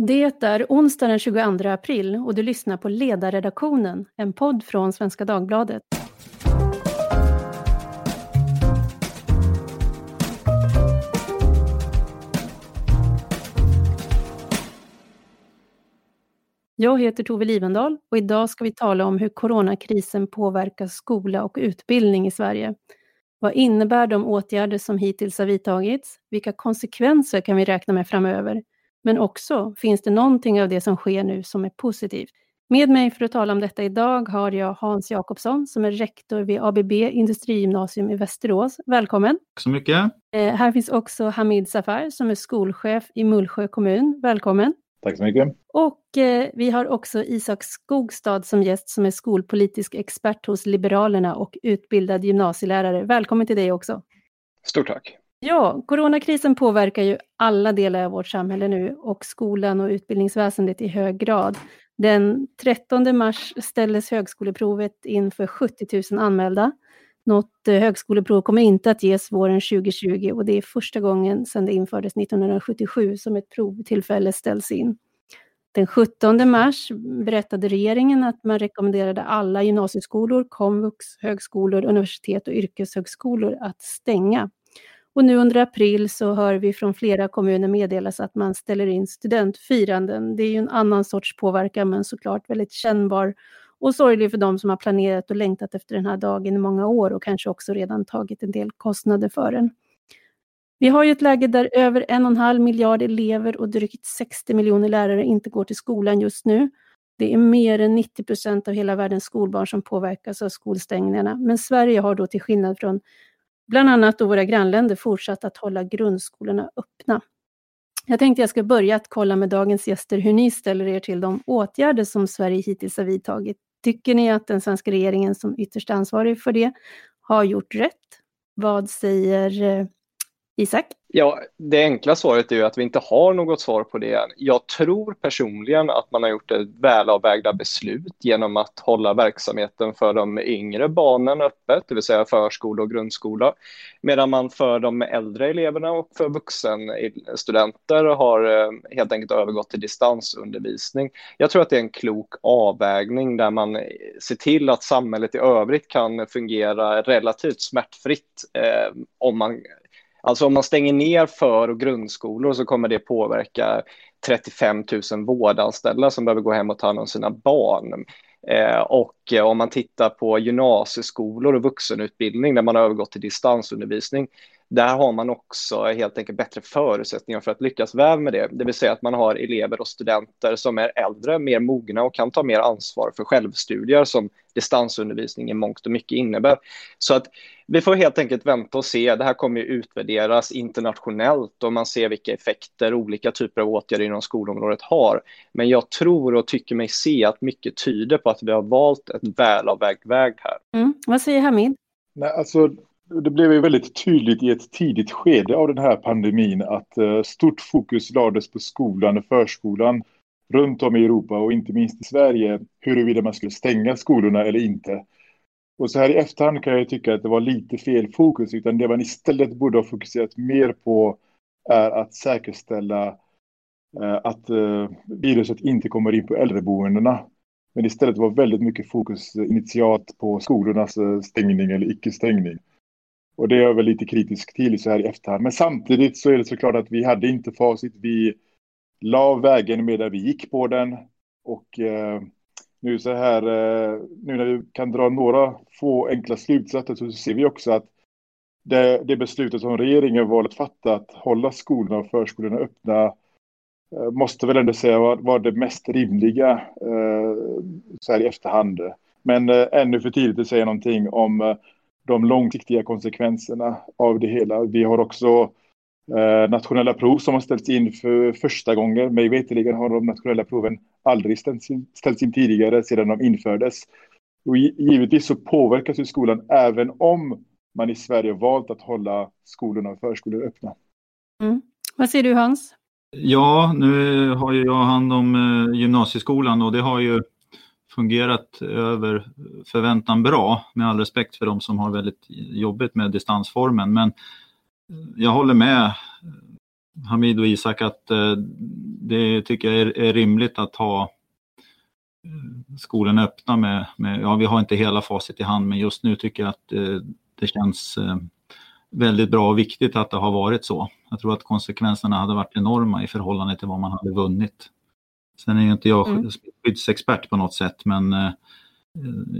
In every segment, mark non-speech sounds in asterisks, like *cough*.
Det är onsdag den 22 april och du lyssnar på Ledarredaktionen, en podd från Svenska Dagbladet. Jag heter Tove Livendal och idag ska vi tala om hur coronakrisen påverkar skola och utbildning i Sverige. Vad innebär de åtgärder som hittills har vidtagits? Vilka konsekvenser kan vi räkna med framöver? Men också, finns det någonting av det som sker nu som är positivt? Med mig för att tala om detta idag har jag Hans Jakobsson som är rektor vid ABB Industrigymnasium i Västerås. Välkommen! Tack så mycket! Eh, här finns också Hamid Safar som är skolchef i Mullsjö kommun. Välkommen! Tack så mycket! Och eh, vi har också Isak Skogstad som gäst som är skolpolitisk expert hos Liberalerna och utbildad gymnasielärare. Välkommen till dig också! Stort tack! Ja, coronakrisen påverkar ju alla delar av vårt samhälle nu och skolan och utbildningsväsendet i hög grad. Den 13 mars ställdes högskoleprovet inför 70 000 anmälda. Något eh, högskoleprov kommer inte att ges våren 2020 och det är första gången sedan det infördes 1977 som ett provtillfälle ställs in. Den 17 mars berättade regeringen att man rekommenderade alla gymnasieskolor, komvux, högskolor, universitet och yrkeshögskolor att stänga. Och nu under april så hör vi från flera kommuner meddelas att man ställer in studentfiranden. Det är ju en annan sorts påverkan men såklart väldigt kännbar och sorglig för de som har planerat och längtat efter den här dagen i många år och kanske också redan tagit en del kostnader för den. Vi har ju ett läge där över en och en halv miljard elever och drygt 60 miljoner lärare inte går till skolan just nu. Det är mer än 90 procent av hela världens skolbarn som påverkas av skolstängningarna. Men Sverige har då till skillnad från bland annat då våra grannländer fortsatt att hålla grundskolorna öppna. Jag tänkte jag ska börja att kolla med dagens gäster hur ni ställer er till de åtgärder som Sverige hittills har vidtagit. Tycker ni att den svenska regeringen som ytterst ansvarig för det har gjort rätt? Vad säger eh, Isak? Ja, det enkla svaret är ju att vi inte har något svar på det. Jag tror personligen att man har gjort ett välavvägda beslut genom att hålla verksamheten för de yngre barnen öppet, det vill säga förskola och grundskola, medan man för de äldre eleverna och för vuxenstudenter har eh, helt enkelt övergått till distansundervisning. Jag tror att det är en klok avvägning där man ser till att samhället i övrigt kan fungera relativt smärtfritt eh, om man Alltså om man stänger ner för och grundskolor så kommer det påverka 35 000 vårdanställda som behöver gå hem och ta hand om sina barn. Eh, och eh, om man tittar på gymnasieskolor och vuxenutbildning där man har övergått till distansundervisning där har man också helt enkelt bättre förutsättningar för att lyckas väl med det. Det vill säga att man har elever och studenter som är äldre, mer mogna och kan ta mer ansvar för självstudier som distansundervisning i mångt och mycket innebär. Så att vi får helt enkelt vänta och se. Det här kommer ju utvärderas internationellt och man ser vilka effekter olika typer av åtgärder inom skolområdet har. Men jag tror och tycker mig se att mycket tyder på att vi har valt ett välavvägd väg här. Mm. Vad säger Hamid? Nej, alltså, det blev ju väldigt tydligt i ett tidigt skede av den här pandemin att eh, stort fokus lades på skolan och förskolan runt om i Europa och inte minst i Sverige huruvida man skulle stänga skolorna eller inte. Och så här i efterhand kan jag tycka att det var lite fel fokus utan det man istället borde ha fokuserat mer på är att säkerställa eh, att eh, viruset inte kommer in på äldreboendena. Men istället var väldigt mycket fokus initialt på skolornas stängning eller icke-stängning. Och det är jag väl lite kritisk till så här i efterhand. Men samtidigt så är det såklart att vi hade inte facit. Vi la vägen medan vi gick på den. Och eh, nu så här, eh, nu när vi kan dra några få enkla slutsatser så ser vi också att det, det beslutet som regeringen valt att fatta att hålla skolorna och förskolorna öppna eh, måste väl ändå säga var, var det mest rimliga eh, så här i efterhand. Men eh, ännu för tidigt att säga någonting om eh, de långsiktiga konsekvenserna av det hela. Vi har också eh, nationella prov som har ställts in för första gången. Mig veterligen har de nationella proven aldrig ställts in, ställts in tidigare sedan de infördes. Och givetvis så påverkas ju skolan även om man i Sverige valt att hålla skolorna och förskolor öppna. Mm. Vad säger du Hans? Ja, nu har ju jag hand om eh, gymnasieskolan och det har ju fungerat över förväntan bra, med all respekt för de som har väldigt jobbigt med distansformen. Men jag håller med Hamid och Isak att eh, det tycker jag är, rimligt att ha eh, skolorna öppna med, med, ja vi har inte hela facit i hand men just nu tycker jag att eh, det känns väldigt bra och viktigt att det har varit så. Jag tror att konsekvenserna hade varit enorma i förhållande till vad man hade vunnit. Sen är ju inte jag mm. skyddsexpert på något sätt men eh,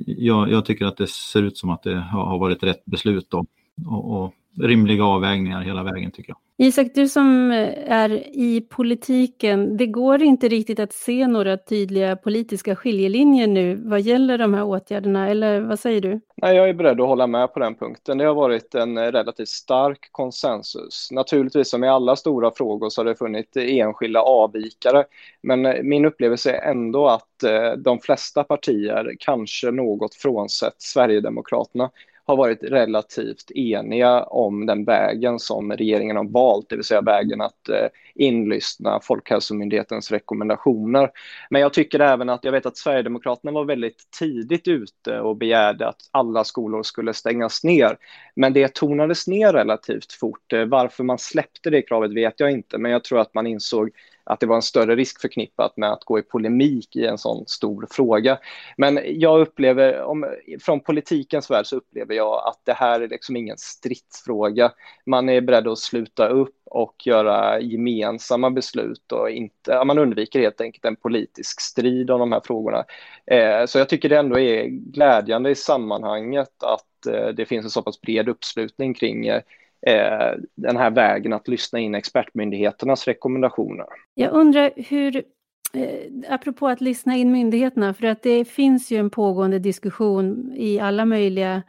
jag, jag, tycker att det ser ut som att det har, har varit rätt beslut då, och, och rimliga avvägningar hela vägen tycker jag. Isak, du som är i politiken, det går inte riktigt att se några tydliga politiska skiljelinjer nu vad gäller de här åtgärderna, eller vad säger du? Nej, jag är beredd att hålla med på den punkten. Det har varit en relativt stark konsensus. Naturligtvis som i alla stora frågor så har det funnits enskilda avvikare, men min upplevelse är ändå att eh, de flesta partier, kanske något frånsett Sverigedemokraterna, har varit relativt eniga om den vägen som regeringen har valt, det vill säga vägen att eh, inlyssna Folkhälsomyndighetens rekommendationer. Men jag tycker även att, jag vet att Sverigedemokraterna var väldigt tidigt ute och begärde att alla skolor skulle stängas ner. Men det tonades ner relativt fort. Eh, varför man släppte det kravet vet jag inte, men jag tror att man insåg att det var en större risk förknippat med att gå i polemik i en sån stor fråga. Men jag upplever, om, från politikens värld så upplever jag att det här är liksom ingen stridsfråga. Man är beredd att sluta upp och göra gemensamma beslut och inte, man undviker helt enkelt en politisk strid om de här frågorna. Eh, så jag tycker det ändå är glädjande i sammanhanget att eh, det finns en så pass bred uppslutning kring eh, eh den här vägen att lyssna in expertmyndigheternas rekommendationer. Jag undrar hur, eh, apropå att lyssna in myndigheterna, för att det finns ju en pågående diskussion i alla möjliga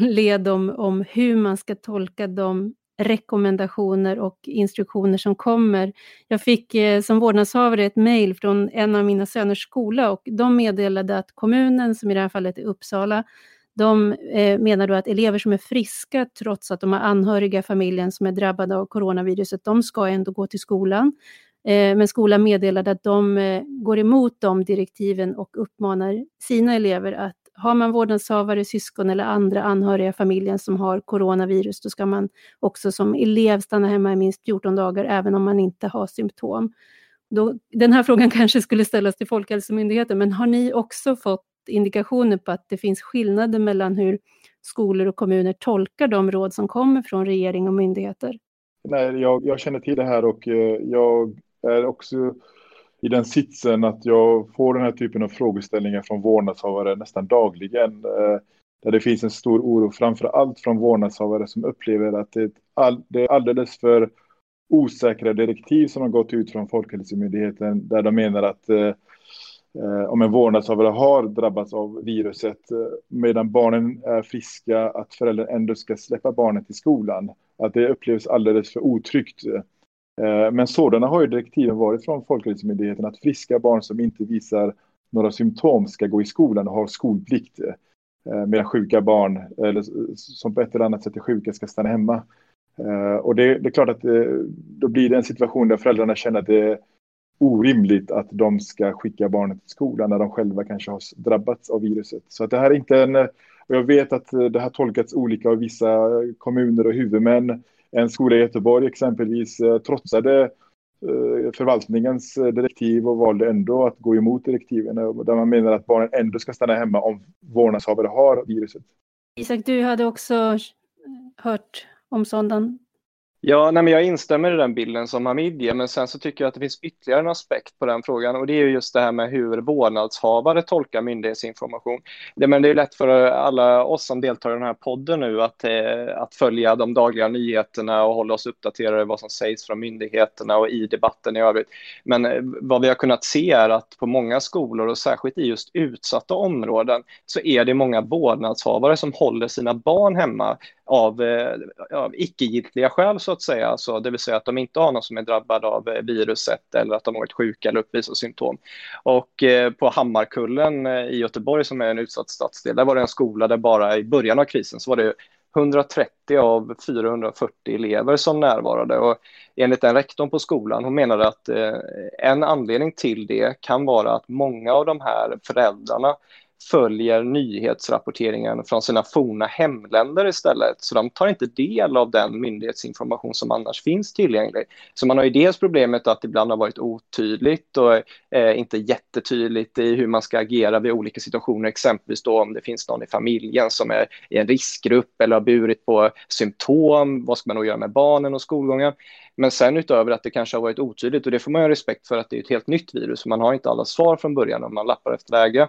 led om, om hur man ska tolka de rekommendationer och instruktioner som kommer. Jag fick eh, som vårdnadshavare ett mejl från en av mina söners skola och de meddelade att kommunen, som i det här fallet är Uppsala, de eh, menar då att elever som är friska trots att de har anhöriga i familjen som är drabbade av coronaviruset, de ska ändå gå till skolan. Eh, men skolan meddelade att de eh, går emot de direktiven och uppmanar sina elever att har man vårdnadshavare, syskon eller andra anhöriga i familjen som har coronavirus, då ska man också som elev stanna hemma i minst 14 dagar, även om man inte har symptom. Då, den här frågan *laughs* kanske skulle ställas till Folkhälsomyndigheten, men har ni också fått indikationer på att det finns skillnader mellan hur skolor och kommuner tolkar de råd som kommer från regering och myndigheter? Nej, jag, jag känner till det här och eh, jag är också i den sitsen att jag får den här typen av frågeställningar från vårdnadshavare nästan dagligen. Eh, där det finns en stor oro, framför allt från vårdnadshavare som upplever att det är, alldeles för osäkra direktiv som har gått ut från Folkhälsomyndigheten där de menar att eh, eh om en vårdnadshavare har drabbats av viruset eh, medan barnen är friska, att föräldern ändå ska släppa barnet till skolan. Att det upplevs alldeles för otryggt. Eh, men sådana har ju direktiven varit från Folkhälsomyndigheten att friska barn som inte visar några symptom ska gå i skolan och ha skolplikt. Eh, medan sjuka barn, eller som på ett eller annat sätt är sjuka, ska stanna hemma. Eh, och det, det, är klart att då blir det en situation där föräldrarna känner att det är orimligt att de ska skicka barnet till skolan när de själva kanske har drabbats av viruset. Så att det här är inte en, och jag vet att det har tolkats olika av vissa kommuner och huvudmän. En skola i Göteborg exempelvis eh, trotsade eh, förvaltningens eh, direktiv och valde ändå att gå emot direktiven där man menar att barnen ändå ska stanna hemma om vårdnadshavare har viruset. Isak, du hade också hört om sådan Ja, nej, men jag instämmer i den bilden som Hamid ger, men sen så tycker jag att det finns ytterligare en aspekt på den frågan och det är just det här med hur vårdnadshavare tolkar myndighetsinformation. Det, men det är lätt för alla oss som deltar i den här podden nu att, eh, att följa de dagliga nyheterna och hålla oss uppdaterade vad som sägs från myndigheterna och i debatten i övrigt. Men eh, vad vi har kunnat se är att på många skolor och särskilt i just utsatta områden så är det många vårdnadshavare som håller sina barn hemma av, eh, av icke-giltiga skäl så att säga, alltså, det vill säga att de inte har någon som är drabbad av eh, viruset eller att de har varit sjuka eller uppvisar symptom. Och eh, på Hammarkullen eh, i Göteborg som är en utsatt stadsdel, där var det en skola där bara i början av krisen så var det 130 av 440 elever som närvarade och enligt den rektorn på skolan, hon menade att eh, en anledning till det kan vara att många av de här föräldrarna följer nyhetsrapporteringen från sina forna hemländer istället. Så de tar inte del av den myndighetsinformation som annars finns tillgänglig. Så man har ju dels problemet att det ibland har varit otydligt och eh, inte jättetydligt i hur man ska agera vid olika situationer, exempelvis då om det finns någon i familjen som är i en riskgrupp eller har burit på symptom, vad ska man då göra med barnen och skolgången? Men sen utöver att det kanske har varit otydligt och det får man ha respekt för att det är ett helt nytt virus, man har inte alla svar från början om man lappar efter läge.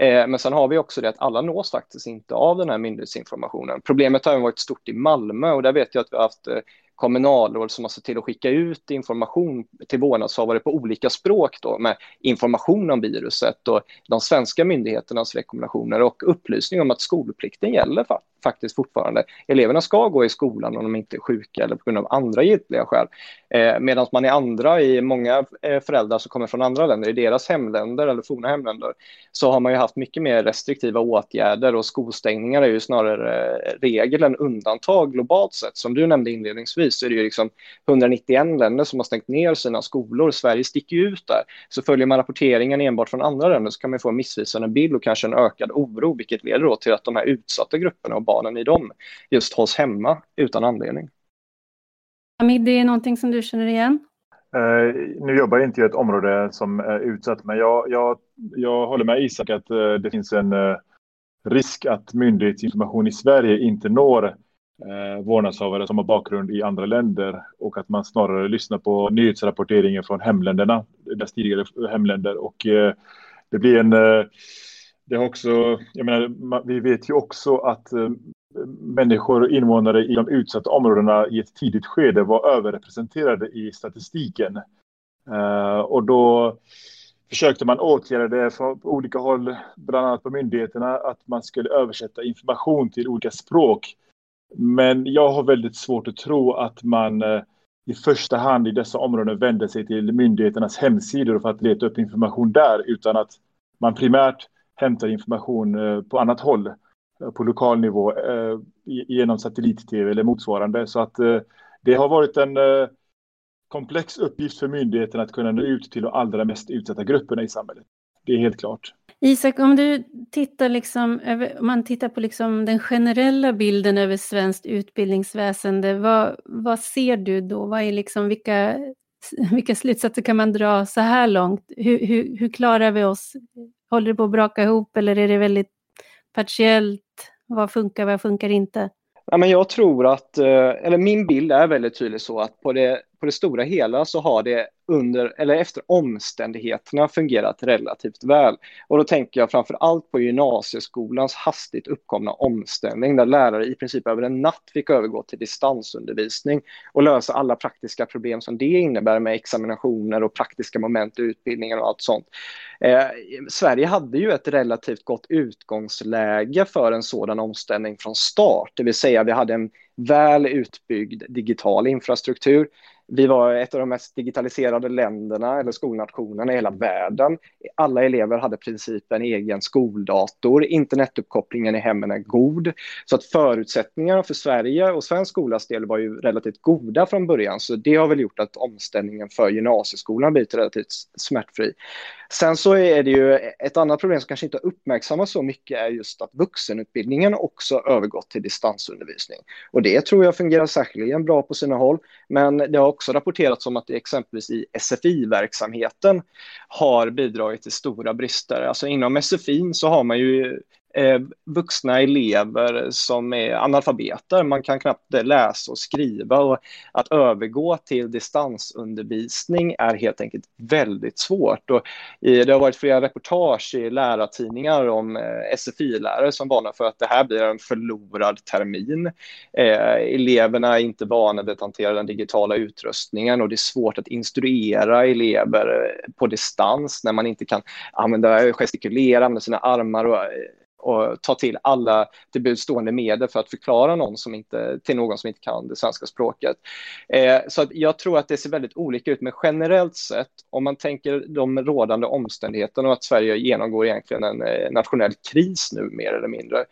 Eh, men sen har vi också det att alla nås faktiskt inte av den här myndighetsinformationen. Problemet har varit stort i Malmö och där vet jag att vi har haft eh, kommunalråd som har sett till att skicka ut information till vårdnadshavare på olika språk då, med information om viruset och de svenska myndigheternas rekommendationer och upplysning om att skolplikten gäller faktiskt fortfarande. Eleverna ska gå i skolan om de inte är sjuka eller på grund av andra giltiga skäl. Eh, Medan man i andra, i många eh, föräldrar som kommer från andra länder, i deras hemländer eller forna hemländer, så har man ju haft mycket mer restriktiva åtgärder och skolstängningar är ju snarare eh, regel än undantag globalt sett. Som du nämnde inledningsvis så är det ju liksom 191 länder som har stängt ner sina skolor. Sverige sticker ju ut där. Så följer man rapporteringen enbart från andra länder så kan man få en missvisande bild och kanske en ökad oro, vilket leder då till att de här utsatta grupperna och barnen i dem just hålls hemma utan anledning. Hamid, det är någonting som du känner igen? Uh, nu jobbar jag inte i ett område som är utsatt, men jag, jag, jag håller med Isak att uh, det finns en uh, risk att myndighetsinformation i Sverige inte når uh, vårdnadshavare som har bakgrund i andra länder och att man snarare lyssnar på nyhetsrapporteringen från hemländerna, deras tidigare hemländer. Och det blir en det har också, jag menar, vi vet ju också att eh, människor och invånare i de utsatta områdena i ett tidigt skede var överrepresenterade i statistiken. Eh, och då försökte man åtgärda det på olika håll, bland annat på myndigheterna, att man skulle översätta information till olika språk. Men jag har väldigt svårt att tro att man eh, i första hand i dessa områden vände sig till myndigheternas hemsidor för att leta upp information där, utan att man primärt hämtar information eh, på annat håll. Eh, på lokal nivå eh, genom satellit-tv eller motsvarande. Så att det har varit en komplex uppgift för myndigheten att kunna nå ut till de allra mest utsatta grupperna i samhället. Det är helt klart. Isak, om du tittar liksom om man tittar på liksom den generella bilden över svenskt utbildningsväsende, vad, vad ser du då? Vad är liksom, vilka, vilka slutsatser kan man dra så här långt? Hur, hur, hur klarar vi oss? Håller det på att braka ihop eller är det väldigt partiellt? Vad funkar, vad funkar inte? Ja, men jag tror att, eh, eller min bild är väldigt tydlig så att på det, på det stora hela så har det under eller efter omständigheterna fungerat relativt väl. Och då tänker jag framför allt på gymnasieskolans hastigt uppkomna omställning där lärare i princip över en natt fick övergå till distansundervisning och lösa alla praktiska problem som det innebär med examinationer och praktiska moment i utbildningen och allt sånt. Eh, Sverige hade ju ett relativt gott utgångsläge för en sådan omställning från start, det vill säga vi hade en väl utbyggd digital infrastruktur. Vi var ett av de mest digitaliserade länderna eller skolnationerna i hela världen. Alla elever hade i princip en egen skoldator. Internetuppkopplingen i hemmen är god. Så att förutsättningarna för Sverige och svensk skolas del var ju relativt goda från början. Så det har väl gjort att omställningen för gymnasieskolan blivit relativt smärtfri. Sen så är det ju ett annat problem som kanske inte uppmärksammas så mycket är just att vuxenutbildningen också övergått till distansundervisning. Och det tror jag fungerar särskilt bra på sina håll. Men det har också rapporterats om att det exempelvis i SFI-verksamheten har bidragit till stora brister. Alltså inom SFI så har man ju eh, vuxna elever som är analfabeter. Man kan knappt läsa och skriva och att övergå till distansundervisning är helt enkelt väldigt svårt. Och det har varit flera reportage i lärartidningar om eh, SFI-lärare som varnar för att det här blir en förlorad termin. Eh, eleverna är inte vana vid att hantera den digitala utrustningen och det är svårt att instruera elever eh, på distans när man inte kan använda eh, gestikulera, använda sina armar och eh, och ta till alla till budstående medel för att förklara någon som inte, till någon som inte kan det svenska språket. Eh, så att jag tror att det ser väldigt olika ut, men generellt sett, om man tänker de rådande omständigheterna och att Sverige genomgår egentligen en eh, nationell kris nu mer eller mindre,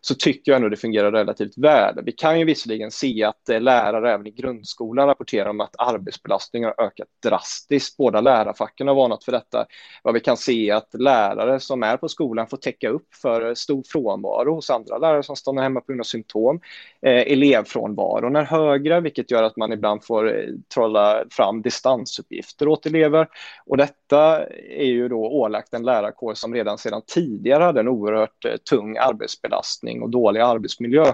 så tycker jag ändå det fungerar relativt väl. Vi kan ju visserligen se att eh, lärare även i grundskolan rapporterar om att arbetsbelastningen har ökat drastiskt. Båda lärarfacken har varnat för detta. Vad vi kan se är att lärare som är på skolan får täcka upp för eh, stor frånvaro hos andra lärare som stannar hemma på grund av symptom. Eh, elevfrånvaron är högre, vilket gör att man ibland får eh, trolla fram distansuppgifter åt elever. Och detta är ju då ålagt en lärarkår som redan sedan tidigare hade en oerhört tung arbetsbelastning och dålig arbetsmiljö.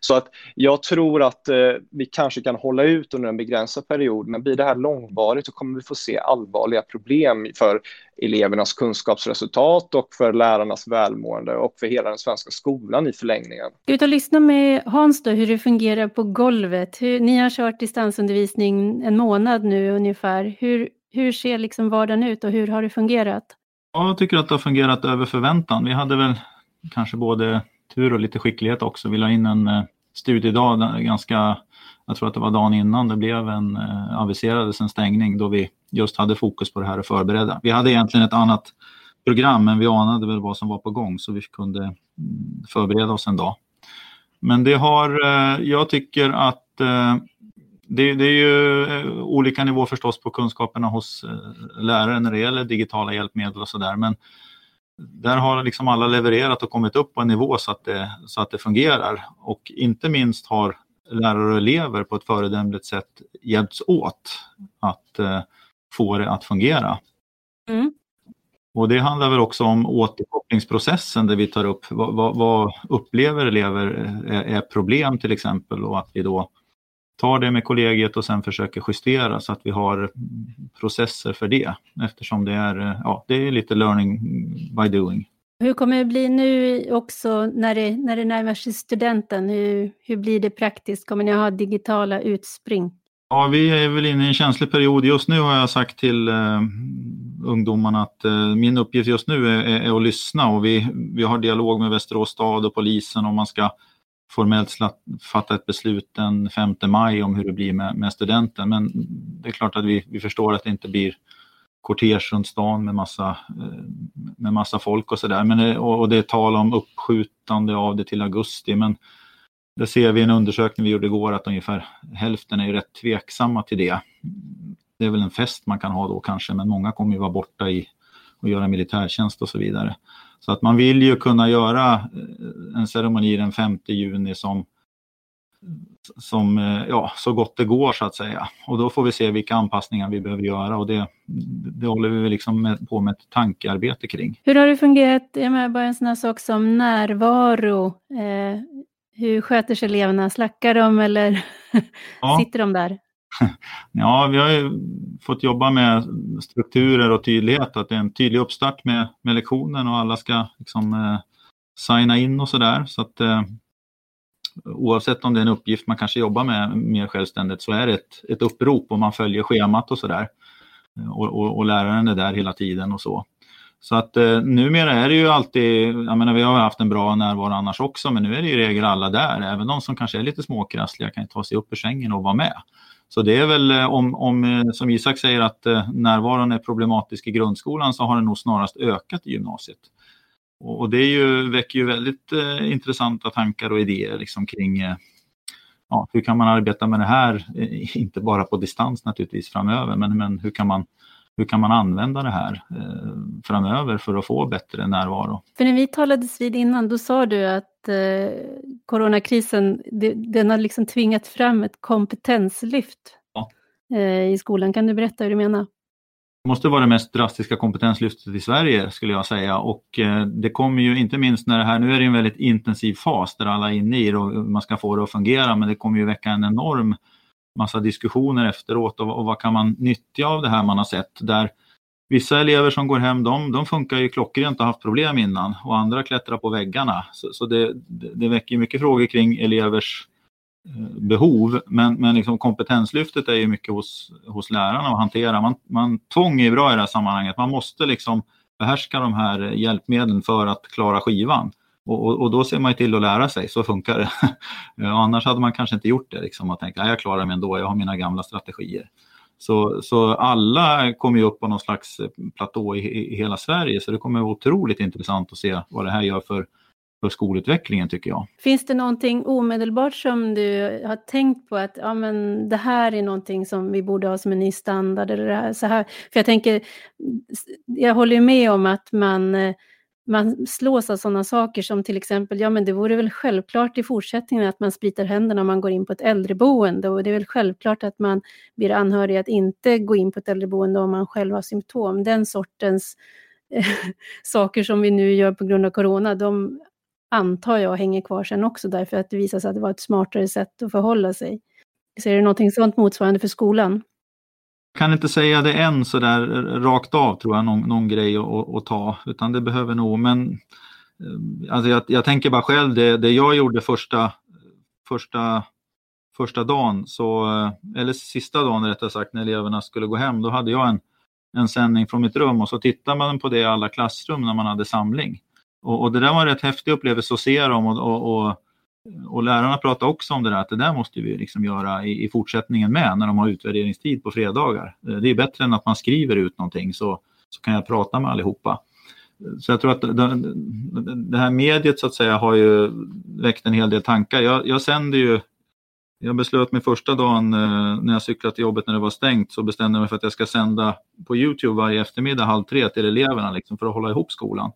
Så att jag tror att eh, vi kanske kan hålla ut under en begränsad period, men blir det här långvarigt så kommer vi få se allvarliga problem för elevernas kunskapsresultat och för lärarnas välmående och för hela den svenska skolan i förlängningen. Ska vi ta och lyssna med Hans då, hur det fungerar på golvet? Hur, ni har kört distansundervisning en månad nu ungefär. Hur, hur ser liksom vardagen ut och hur har det fungerat? Jag tycker att det har fungerat över förväntan. Vi hade väl kanske både tur och lite skicklighet också. Vi la in en eh, studiedag ganska, jag tror att det var dagen innan det blev en, eh, aviserades en stängning då vi just hade fokus på det här och förberedda. Vi hade egentligen ett annat program men vi anade väl vad som var på gång så vi kunde mm, förbereda oss en dag. Men det har, eh, jag tycker att det, det, är ju olika nivå förstås på kunskaperna hos lärare när det gäller digitala hjälpmedel och sådär. Men där har liksom alla levererat och kommit upp på en nivå så att, det, så att det fungerar. Och inte minst har lärare och elever på ett föredömligt sätt hjälpts åt att eh, få det att fungera. Mm. Och det handlar väl också om återkopplingsprocessen där vi tar upp vad, vad, vad upplever elever är, är, problem till exempel och att vi då tar det med kollegiet och sen försöker justera så att vi har processer för det eftersom det är, ja, det är lite learning by doing. Hur kommer det bli nu också när det, när det närmar sig studenten? Hur, hur blir det praktiskt? Kommer ni ha digitala utspring? Ja, vi är väl inne i en känslig period. Just nu har jag sagt till uh, ungdomarna att uh, min uppgift just nu är, är, är, att lyssna och vi, vi har dialog med Västerås stad och polisen om man ska formellt fatta ett beslut den 5 maj om hur det blir med, med studenten. Men det är klart att vi, vi förstår att det inte blir kortege runt stan med massa, eh, med massa folk och sådär. Och, och det är tal om uppskjutande av det till augusti. Men det ser vi i en undersökning vi gjorde igår att ungefär hälften är rätt tveksamma till det. Det är väl en fest man kan ha då kanske, men många kommer ju vara borta i och göra militärtjänst och så vidare. Så att man vill ju kunna göra eh, en ceremoni den 5 juni som, som eh, ja, så gott det går så att säga. Och då får vi se vilka anpassningar vi behöver göra och det, det håller vi liksom med, på med ett tankearbete kring. Hur har det fungerat, jag menar bara en sån här sak som närvaro. Eh, hur sköter sig eleverna? Slackar de eller *laughs* ja. sitter de där? *laughs* Ja, vi har ju fått jobba med strukturer och tydlighet, att det är en tydlig uppstart med, med lektionen och alla ska liksom, eh, signa in och sådär. Så att eh, oavsett om det är en uppgift man kanske jobbar med mer självständigt så är det ett, ett upprop och man följer schemat och sådär. Eh, och, och, och, läraren är där hela tiden och så. Så att eh, numera är det ju alltid, jag menar vi har haft en bra närvaro annars också, men nu är det i regel alla där. Även de som kanske är lite småkrassliga kan ta sig upp ur sängen och vara med. Så det är väl eh, om, om eh, som Isak säger att eh, närvaron är problematisk i grundskolan så har den nog snarast ökat i gymnasiet. Och, det är ju, väcker ju väldigt eh, intressanta tankar och idéer liksom kring eh, ja, hur kan man arbeta med det här, inte bara på distans naturligtvis framöver, men, men hur kan man hur kan man använda det här eh, framöver för att få bättre närvaro? För när vi talades vid innan, då sa du att coronakrisen, det, den har liksom tvingat fram ett kompetenslyft ja. eh, i skolan. Kan du berätta hur du menar? Det måste vara det mest drastiska kompetenslyftet i Sverige skulle jag säga och eh, det kommer ju inte minst när det här, nu är det en väldigt intensiv fas där alla är inne i det och man ska få det att fungera men det kommer ju väcka en enorm massa diskussioner efteråt och, och vad kan man nyttja av det här man har sett. Där Vissa elever som går hem, de, de funkar ju klockrent och har haft problem innan och andra klättrar på väggarna. Så, så det, det, väcker mycket frågor kring elevers eh, behov. Men, men liksom kompetenslyftet är ju mycket hos, hos lärarna att hantera. Man, man, tvång är bra i det här sammanhanget. Man måste liksom behärska de här hjälpmedlen för att klara skivan. Och, och, och, då ser man till att lära sig, så funkar det. *laughs* Annars hade man kanske inte gjort det liksom, och tänkt att jag klarar mig ändå, jag har mina gamla strategier. Så, så alla kommer ju upp på någon slags eh, platå i, i, hela Sverige, så det kommer vara otroligt intressant att se vad det här gör för för skolutvecklingen tycker jag. Finns det någonting omedelbart som du har tänkt på att ja, men det här är någonting som vi borde ha som en ny standard eller det här, så här? För jag tänker, jag håller med om att man eh, man slås av sådana saker som till exempel, ja men det vore väl självklart i fortsättningen att man spritar händerna om man går in på ett äldreboende och det är väl självklart att man blir anhörig att inte gå in på ett äldreboende om man själv har symptom. Den sortens eh, *laughs* saker som vi nu gör på grund av corona, de antar jag hänger kvar sen också därför att det visar sig att det var ett smartare sätt att förhålla sig. Så är det någonting sånt motsvarande för skolan? Kan inte säga det än så där rakt av tror jag, någon, någon grej att, att, ta, utan det behöver nog, men eh, alltså jag, jag tänker bara själv, det, det jag gjorde första, första, första dagen, så, eh, eller sista dagen rättare sagt, när eleverna skulle gå hem, då hade jag en, en sändning från mitt rum och så tittade man på det i alla klassrum när man hade samling. Och, och det där var en rätt häftig upplevelse att se dem och, och, och och lärarna pratar också om det där att det där måste vi liksom göra i, i, fortsättningen med när de har utvärderingstid på fredagar. Eh, det är bättre än att man skriver ut någonting så, så kan jag prata med allihopa. Så jag tror att det, det här mediet så att säga har ju väckt en hel del tankar. Jag, jag sänder ju jag beslöt mig första dagen eh, när jag cyklade till jobbet när det var stängt så bestämde jag mig för att jag ska sända på Youtube varje eftermiddag halv tre till eleverna liksom, för att hålla ihop skolan.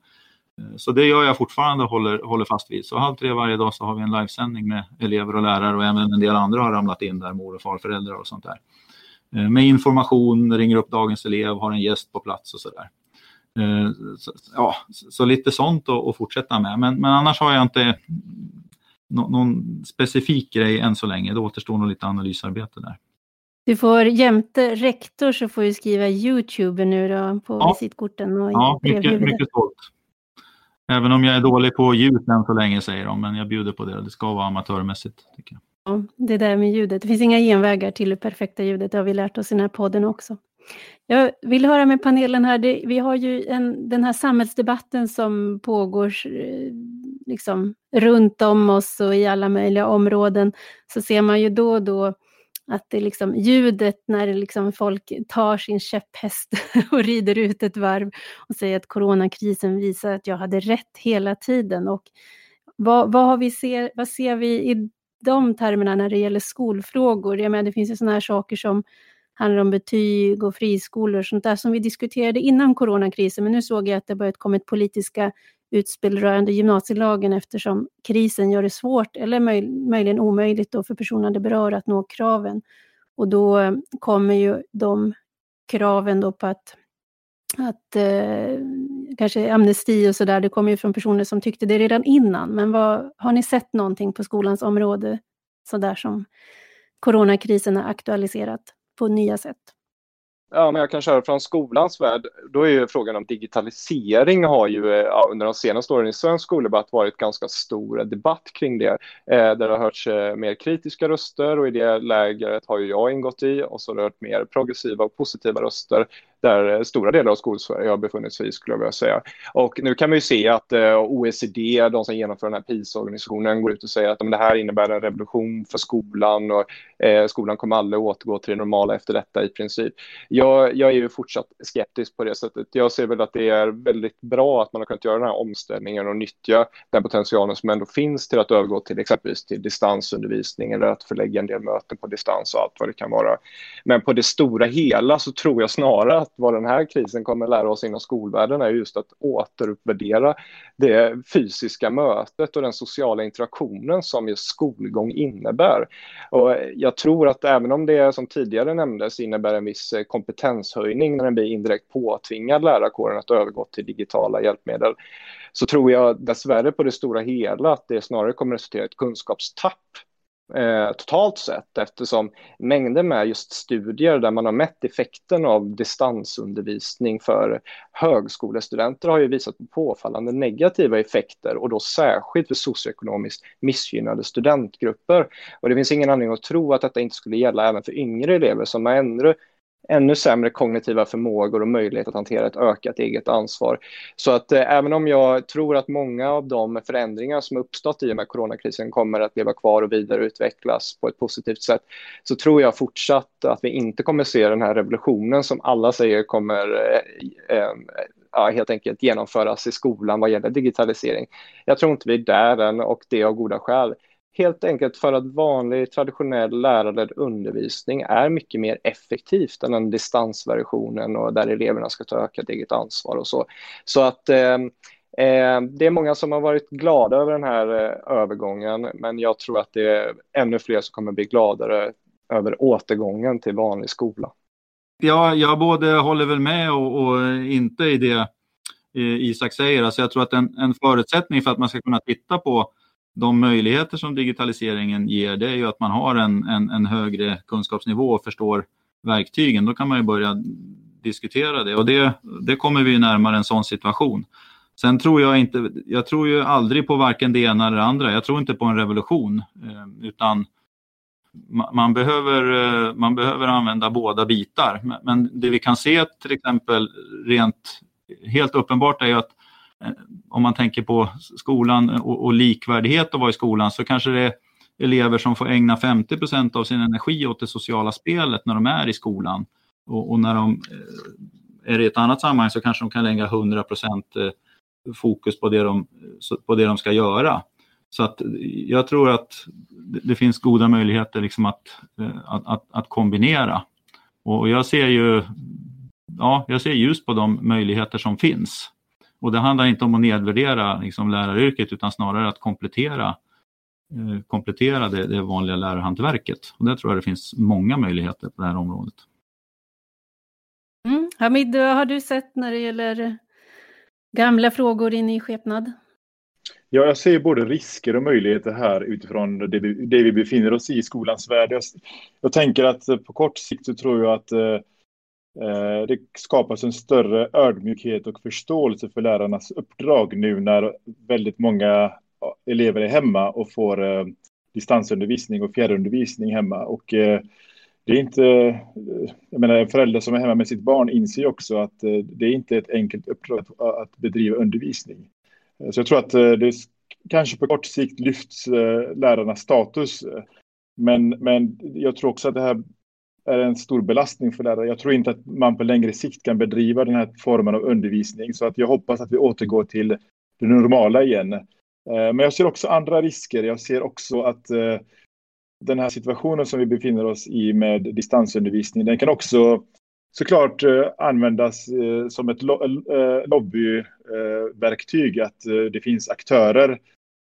Eh, så det gör jag fortfarande och håller, håller fast vid. Så halv tre varje dag så har vi en livesändning med elever och lärare och även en del andra har ramlat in där, mor och farföräldrar och sånt där. Eh, med information, ringer upp dagens elev, har en gäst på plats och sådär. Eh, så, ja, så lite sånt att, att fortsätta med. Men, men annars har jag inte någon specifik grej än så länge. Det återstår nog lite analysarbete där. Du får jämte rektor så får du skriva Youtube nu då på ja. visitkorten och Ja, mycket, mycket stolt. Även om jag är dålig på ljud än så länge säger de, men jag bjuder på det. Det ska vara amatörmässigt. Tycker jag. Ja, det där med ljudet. Det finns inga genvägar till det perfekta ljudet. Det har vi lärt oss i den här podden också. Jag vill höra med panelen här. Det, vi har ju en, den här samhällsdebatten som pågår eh, liksom, runt om oss och i alla möjliga områden. Så ser man ju då och då att det liksom ljudet när liksom folk tar sin käpphäst *laughs* och rider ut ett varv och säger att coronakrisen visar att jag hade rätt hela tiden. Och vad, vad, har vi ser, vad ser vi i de termerna när det gäller skolfrågor? Jag menar, det finns ju sådana här saker som handlar om betyg och friskolor och sånt där som vi diskuterade innan coronakrisen, men nu såg jag att det börjat komma politiska utspel rörande gymnasielagen eftersom krisen gör det svårt eller möj möjligen omöjligt då för personer det berör att nå kraven. Och då eh, kommer ju de kraven då på att, att eh, kanske amnesti och sådär, det kommer ju från personer som tyckte det redan innan. Men vad, har ni sett någonting på skolans område sådär som coronakrisen har aktualiserat på nya sätt? Ja, men jag kan köra från skolans värld. Då är ju frågan om digitalisering har ju eh, ja, under de senaste åren i svensk skoldebatt varit ganska stor debatt kring det. Eh, där det har hörts eh, mer kritiska röster och i det lägret har ju jag ingått i och så har det hört mer progressiva och positiva röster där eh, stora delar av skolsverige har befunnit sig i skulle jag vilja säga. Och nu kan vi ju se att eh, OECD, de som genomför den här PISA-organisationen, går ut och säger att det här innebär en revolution för skolan och eh, skolan kommer aldrig återgå till det normala efter detta i princip jag, jag är ju fortsatt skeptisk på det sättet. Jag ser väl att det är väldigt bra att man har kunnat göra den här omställningen och nyttja den potentialen som ändå finns till att övergå till exempelvis till distansundervisning eller att förlägga en del möten på distans och allt vad det kan vara. Men på det stora hela så tror jag snarare att vad den här krisen kommer lära oss inom skolvärlden är just att återuppvärdera det fysiska mötet och den sociala interaktionen som just skolgång innebär. Och jag tror att även om det som tidigare nämndes innebär en viss eh, kompetenshöjning när den blir indirekt påtvingad lärarkåren att övergå till digitala hjälpmedel så tror jag dessvärre på det stora hela att det snarare kommer att resultera i ett kunskapstapp eh, totalt sett eftersom mängder med just studier där man har mätt effekten av distansundervisning för högskolestudenter har ju visat på påfallande negativa effekter och då särskilt för socioekonomiskt missgynnade studentgrupper. Och det finns ingen anledning att tro att detta inte skulle gälla även för yngre elever som har ännu ännu sämre kognitiva förmågor och möjlighet att hantera ett ökat eget ansvar. Så att eh, även om jag tror att många av de förändringar som uppstått i och med coronakrisen kommer att leva kvar och vidareutvecklas på ett positivt sätt, så tror jag fortsatt att vi inte kommer se den här revolutionen som alla säger kommer eh, eh, ja, helt enkelt genomföras i skolan vad gäller digitalisering. Jag tror inte vi är där än och det av goda skäl. Helt enkelt för att vanlig traditionell lärarledd undervisning är mycket mer effektivt än den distansversionen och där eleverna ska ta ökat eget ansvar och så. Så att eh, eh, det är många som har varit glada över den här eh, övergången, men jag tror att det är ännu fler som kommer bli gladare över återgången till vanlig skola. Ja, jag både håller väl med och, och inte i det eh, Isak säger. Alltså jag tror att en, en förutsättning för att man ska kunna titta på de möjligheter som digitaliseringen ger, det är ju att man har en, en, en högre kunskapsnivå och förstår verktygen. Då kan man ju börja diskutera det och det, det kommer vi närmare en sån situation. Sen tror jag inte, jag tror ju aldrig på varken det ena eller det andra. Jag tror inte på en revolution, eh, utan man behöver, eh, man behöver använda båda bitar. Men det vi kan se till exempel rent helt uppenbart är ju att Eh, om man tänker på skolan och, och likvärdighet att vara i skolan så kanske det är elever som får ägna 50% av sin energi åt det sociala spelet när de är i skolan. Och, och när de eh, är i ett annat sammanhang så kanske de kan lägga 100% eh, fokus på det, de, på det de ska göra. Så att jag tror att det finns goda möjligheter liksom att, att, att, att kombinera. Och jag ser ju ja, jag ser ljus på de möjligheter som finns. Och det handlar inte om att nedvärdera liksom, läraryrket utan snarare att komplettera, eh, komplettera det, det, vanliga lärarhantverket. Och där tror jag det finns många möjligheter på det här området. Mm. Hamid, vad har du sett när det gäller gamla frågor in i skepnad? Ja, jag ser både risker och möjligheter här utifrån det vi, det vi befinner oss i, i skolans värld. Jag, jag, tänker att på kort sikt så tror jag att Eh, Eh, det skapas en större ödmjukhet och förståelse för lärarnas uppdrag nu när väldigt många elever är hemma och får eh, distansundervisning och fjärrundervisning hemma. Och eh, det är inte, jag menar en förälder som är hemma med sitt barn inser också att det är inte ett enkelt uppdrag att bedriva undervisning. Så jag tror att det kanske på kort sikt lyfts lärarnas status. Men, men jag tror också att det här är en stor belastning för lärare. Jag tror inte att man på längre sikt kan bedriva den här formen av undervisning. Så att jag hoppas att vi återgår till det normala igen. Eh, men jag ser också andra risker. Jag ser också att eh, den här situationen som vi befinner oss i med distansundervisning, den kan också såklart eh, användas som ett lobbyverktyg. Att det finns aktörer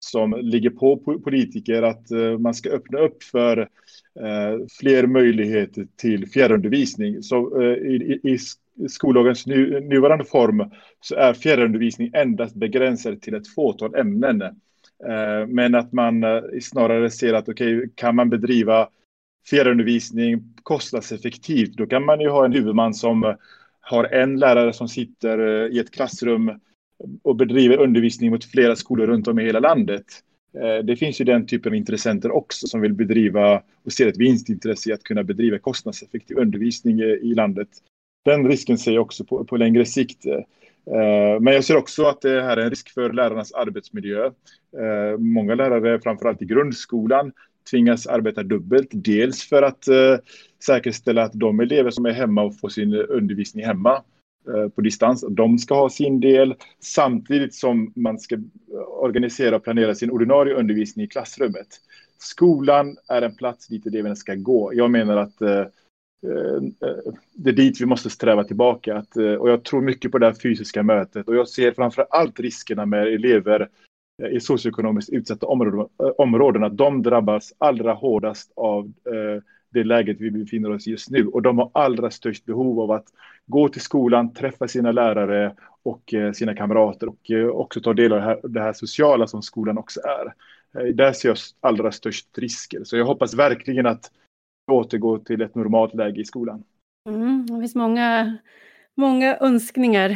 som ligger på politiker att eh, man ska öppna upp för eh, fler möjligheter till fjärrundervisning. Så eh, i, skollagens nuvarande form så är fjärrundervisning endast begränsad till ett fåtal ämnen. Men att man snarare ser att okej, okay, kan man bedriva fjärrundervisning kostnadseffektivt, då kan man ju ha en huvudman som har en lärare som sitter i ett klassrum och bedriver undervisning mot flera skolor runt om i hela landet. Eh, det finns ju den typen av intressenter också som vill bedriva och ser ett vinstintresse i att kunna bedriva kostnadseffektiv undervisning i landet. Den risken ser jag också på, på längre sikt. Eh, men jag ser också att det här är en risk för lärarnas arbetsmiljö. Eh, många lärare, framförallt i grundskolan, tvingas arbeta dubbelt. Dels för att säkerställa att de elever som är hemma och får sin undervisning hemma Eh, på distans. De ska ha sin del samtidigt som man ska eh, organisera och planera sin ordinarie undervisning i klassrummet. Skolan är en plats dit eleverna ska gå. Jag menar att eh, eh det är dit vi måste sträva tillbaka. Att, och jag tror mycket på det här fysiska mötet och jag ser framför allt riskerna med elever i socioekonomiskt utsatta områden, områden att de drabbas allra hårdast av det läget vi befinner oss i just nu. Och de har allra störst behov av att gå till skolan, träffa sina lärare och eh, sina kamrater och eh, också ta del av det här, det här sociala som skolan också är. Eh, där ser jag allra störst risker. Så jag hoppas verkligen att återgå till ett normalt läge i skolan. Mm, det finns många, många önskningar.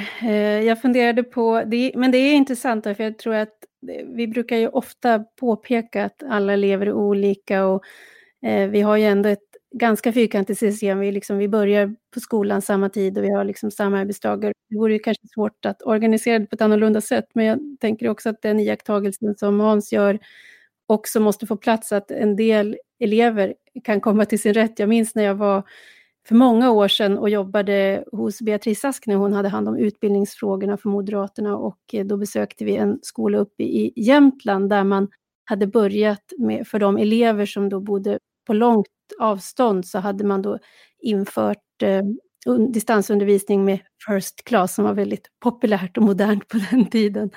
Jag funderade på, det, men det är intressant för jag tror att vi brukar ju ofta påpeka att alla elever är olika och vi har ju ändå ett ganska fyrkantigt system. Vi, liksom, vi börjar på skolan samma tid och vi har liksom samma arbetsdagar. Det vore ju kanske svårt att organisera det på ett annorlunda sätt, men jag tänker också att den iakttagelsen som Hans gör också måste få plats, att en del elever kan komma till sin rätt. Jag minns när jag var för många år sedan och jobbade hos Beatrice Ask när hon hade hand om utbildningsfrågorna för Moderaterna och eh, då besökte vi en skola uppe i Jämtland där man hade börjat med, för de elever som då bodde på långt avstånd så hade man då infört eh, distansundervisning med first class som var väldigt populärt och modernt på den tiden.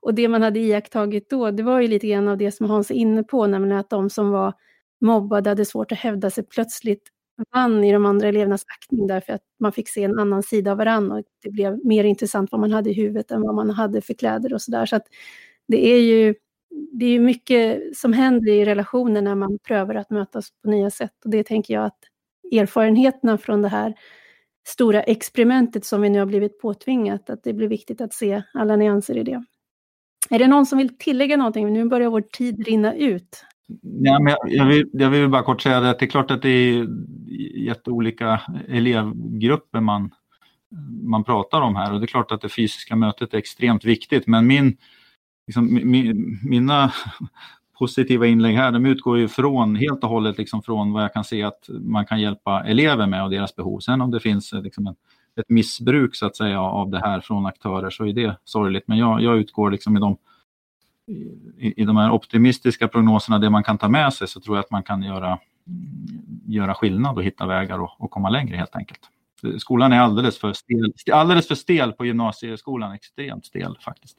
Och det man hade iakttagit då, det var ju lite grann av det som Hans är inne på, nämligen att de som var mobbade hade svårt att hävda sig plötsligt vann i de andra elevernas aktning därför att man fick se en annan sida av varandra och det blev mer intressant vad man hade i huvudet än vad man hade för kläder och sådär. Så att det är ju det är mycket som händer i relationer när man prövar att mötas på nya sätt och det tänker jag att erfarenheterna från det här stora experimentet som vi nu har blivit påtvingat, att det blir viktigt att se alla nyanser i det. Är det någon som vill tillägga någonting? Nu börjar vår tid rinna ut. Ja, men jag, vill, jag vill bara kort säga att det är klart att det är jätteolika elevgrupper man, man pratar om här och det är klart att det fysiska mötet är extremt viktigt men min, liksom, mi, mina *laughs* positiva inlägg här de utgår ju från, helt och hållet liksom från vad jag kan se att man kan hjälpa elever med och deras behov. Sen om det finns eh, liksom en, ett missbruk så att säga av det här från aktörer så är det sorgligt men jag, jag utgår liksom i de i, i de här optimistiska prognoserna, det man kan ta med sig, så tror jag att man kan göra, göra skillnad och hitta vägar och, och komma längre helt enkelt. Skolan är alldeles för stel, alldeles för stel på gymnasieskolan, extremt stel faktiskt.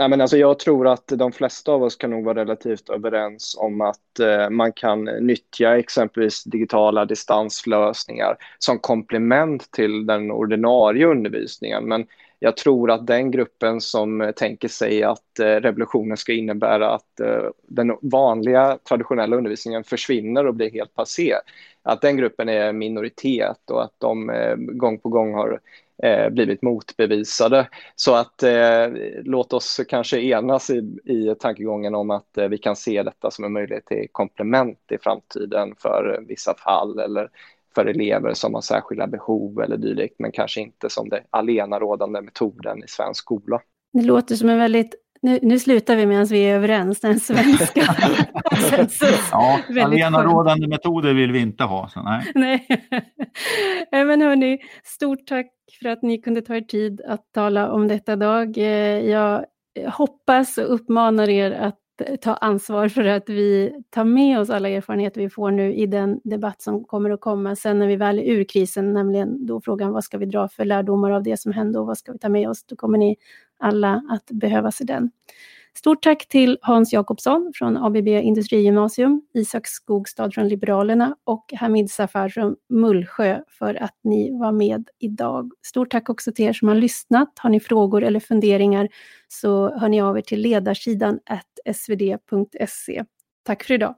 Nej, men alltså jag tror att de flesta av oss kan nog vara relativt överens om att eh, man kan nyttja exempelvis digitala distanslösningar som komplement till den ordinarie undervisningen. Men jag tror att den gruppen som tänker sig att eh, revolutionen ska innebära att eh, den vanliga traditionella undervisningen försvinner och blir helt passé, att den gruppen är minoritet och att de eh, gång på gång har Eh, blivit motbevisade. Så att eh, låt oss kanske enas i, i tankegången om att eh, vi kan se detta som en möjlighet till komplement i framtiden för vissa fall eller för elever som har särskilda behov eller dylikt, men kanske inte som det allenarådande metoden i svensk skola. Det låter som en väldigt nu, nu slutar vi medan vi är överens, den svenska *laughs* konsensus. ja, allenarådande metoder vill vi inte ha. Så nej. *laughs* nej. Men hörni, stort tack för att ni kunde ta er tid att tala om detta dag. Eh, jag hoppas och uppmanar er att ta ansvar för att vi tar med oss alla erfarenheter vi får nu i den debatt som kommer att komma sen när vi väl är ur krisen, nämligen då frågan vad ska vi dra för lärdomar av det som hände och vad ska vi ta med oss? Då kommer ni alla att behövas i den. Stort tack till Hans Jakobsson från ABB Industrigymnasium, Isak Skogstad från Liberalerna och Hamid Safar från Mullsjö för att ni var med idag. Stort tack också till er som har lyssnat. Har ni frågor eller funderingar så hör ni av er till ledarsidan svd.se. Tack för idag.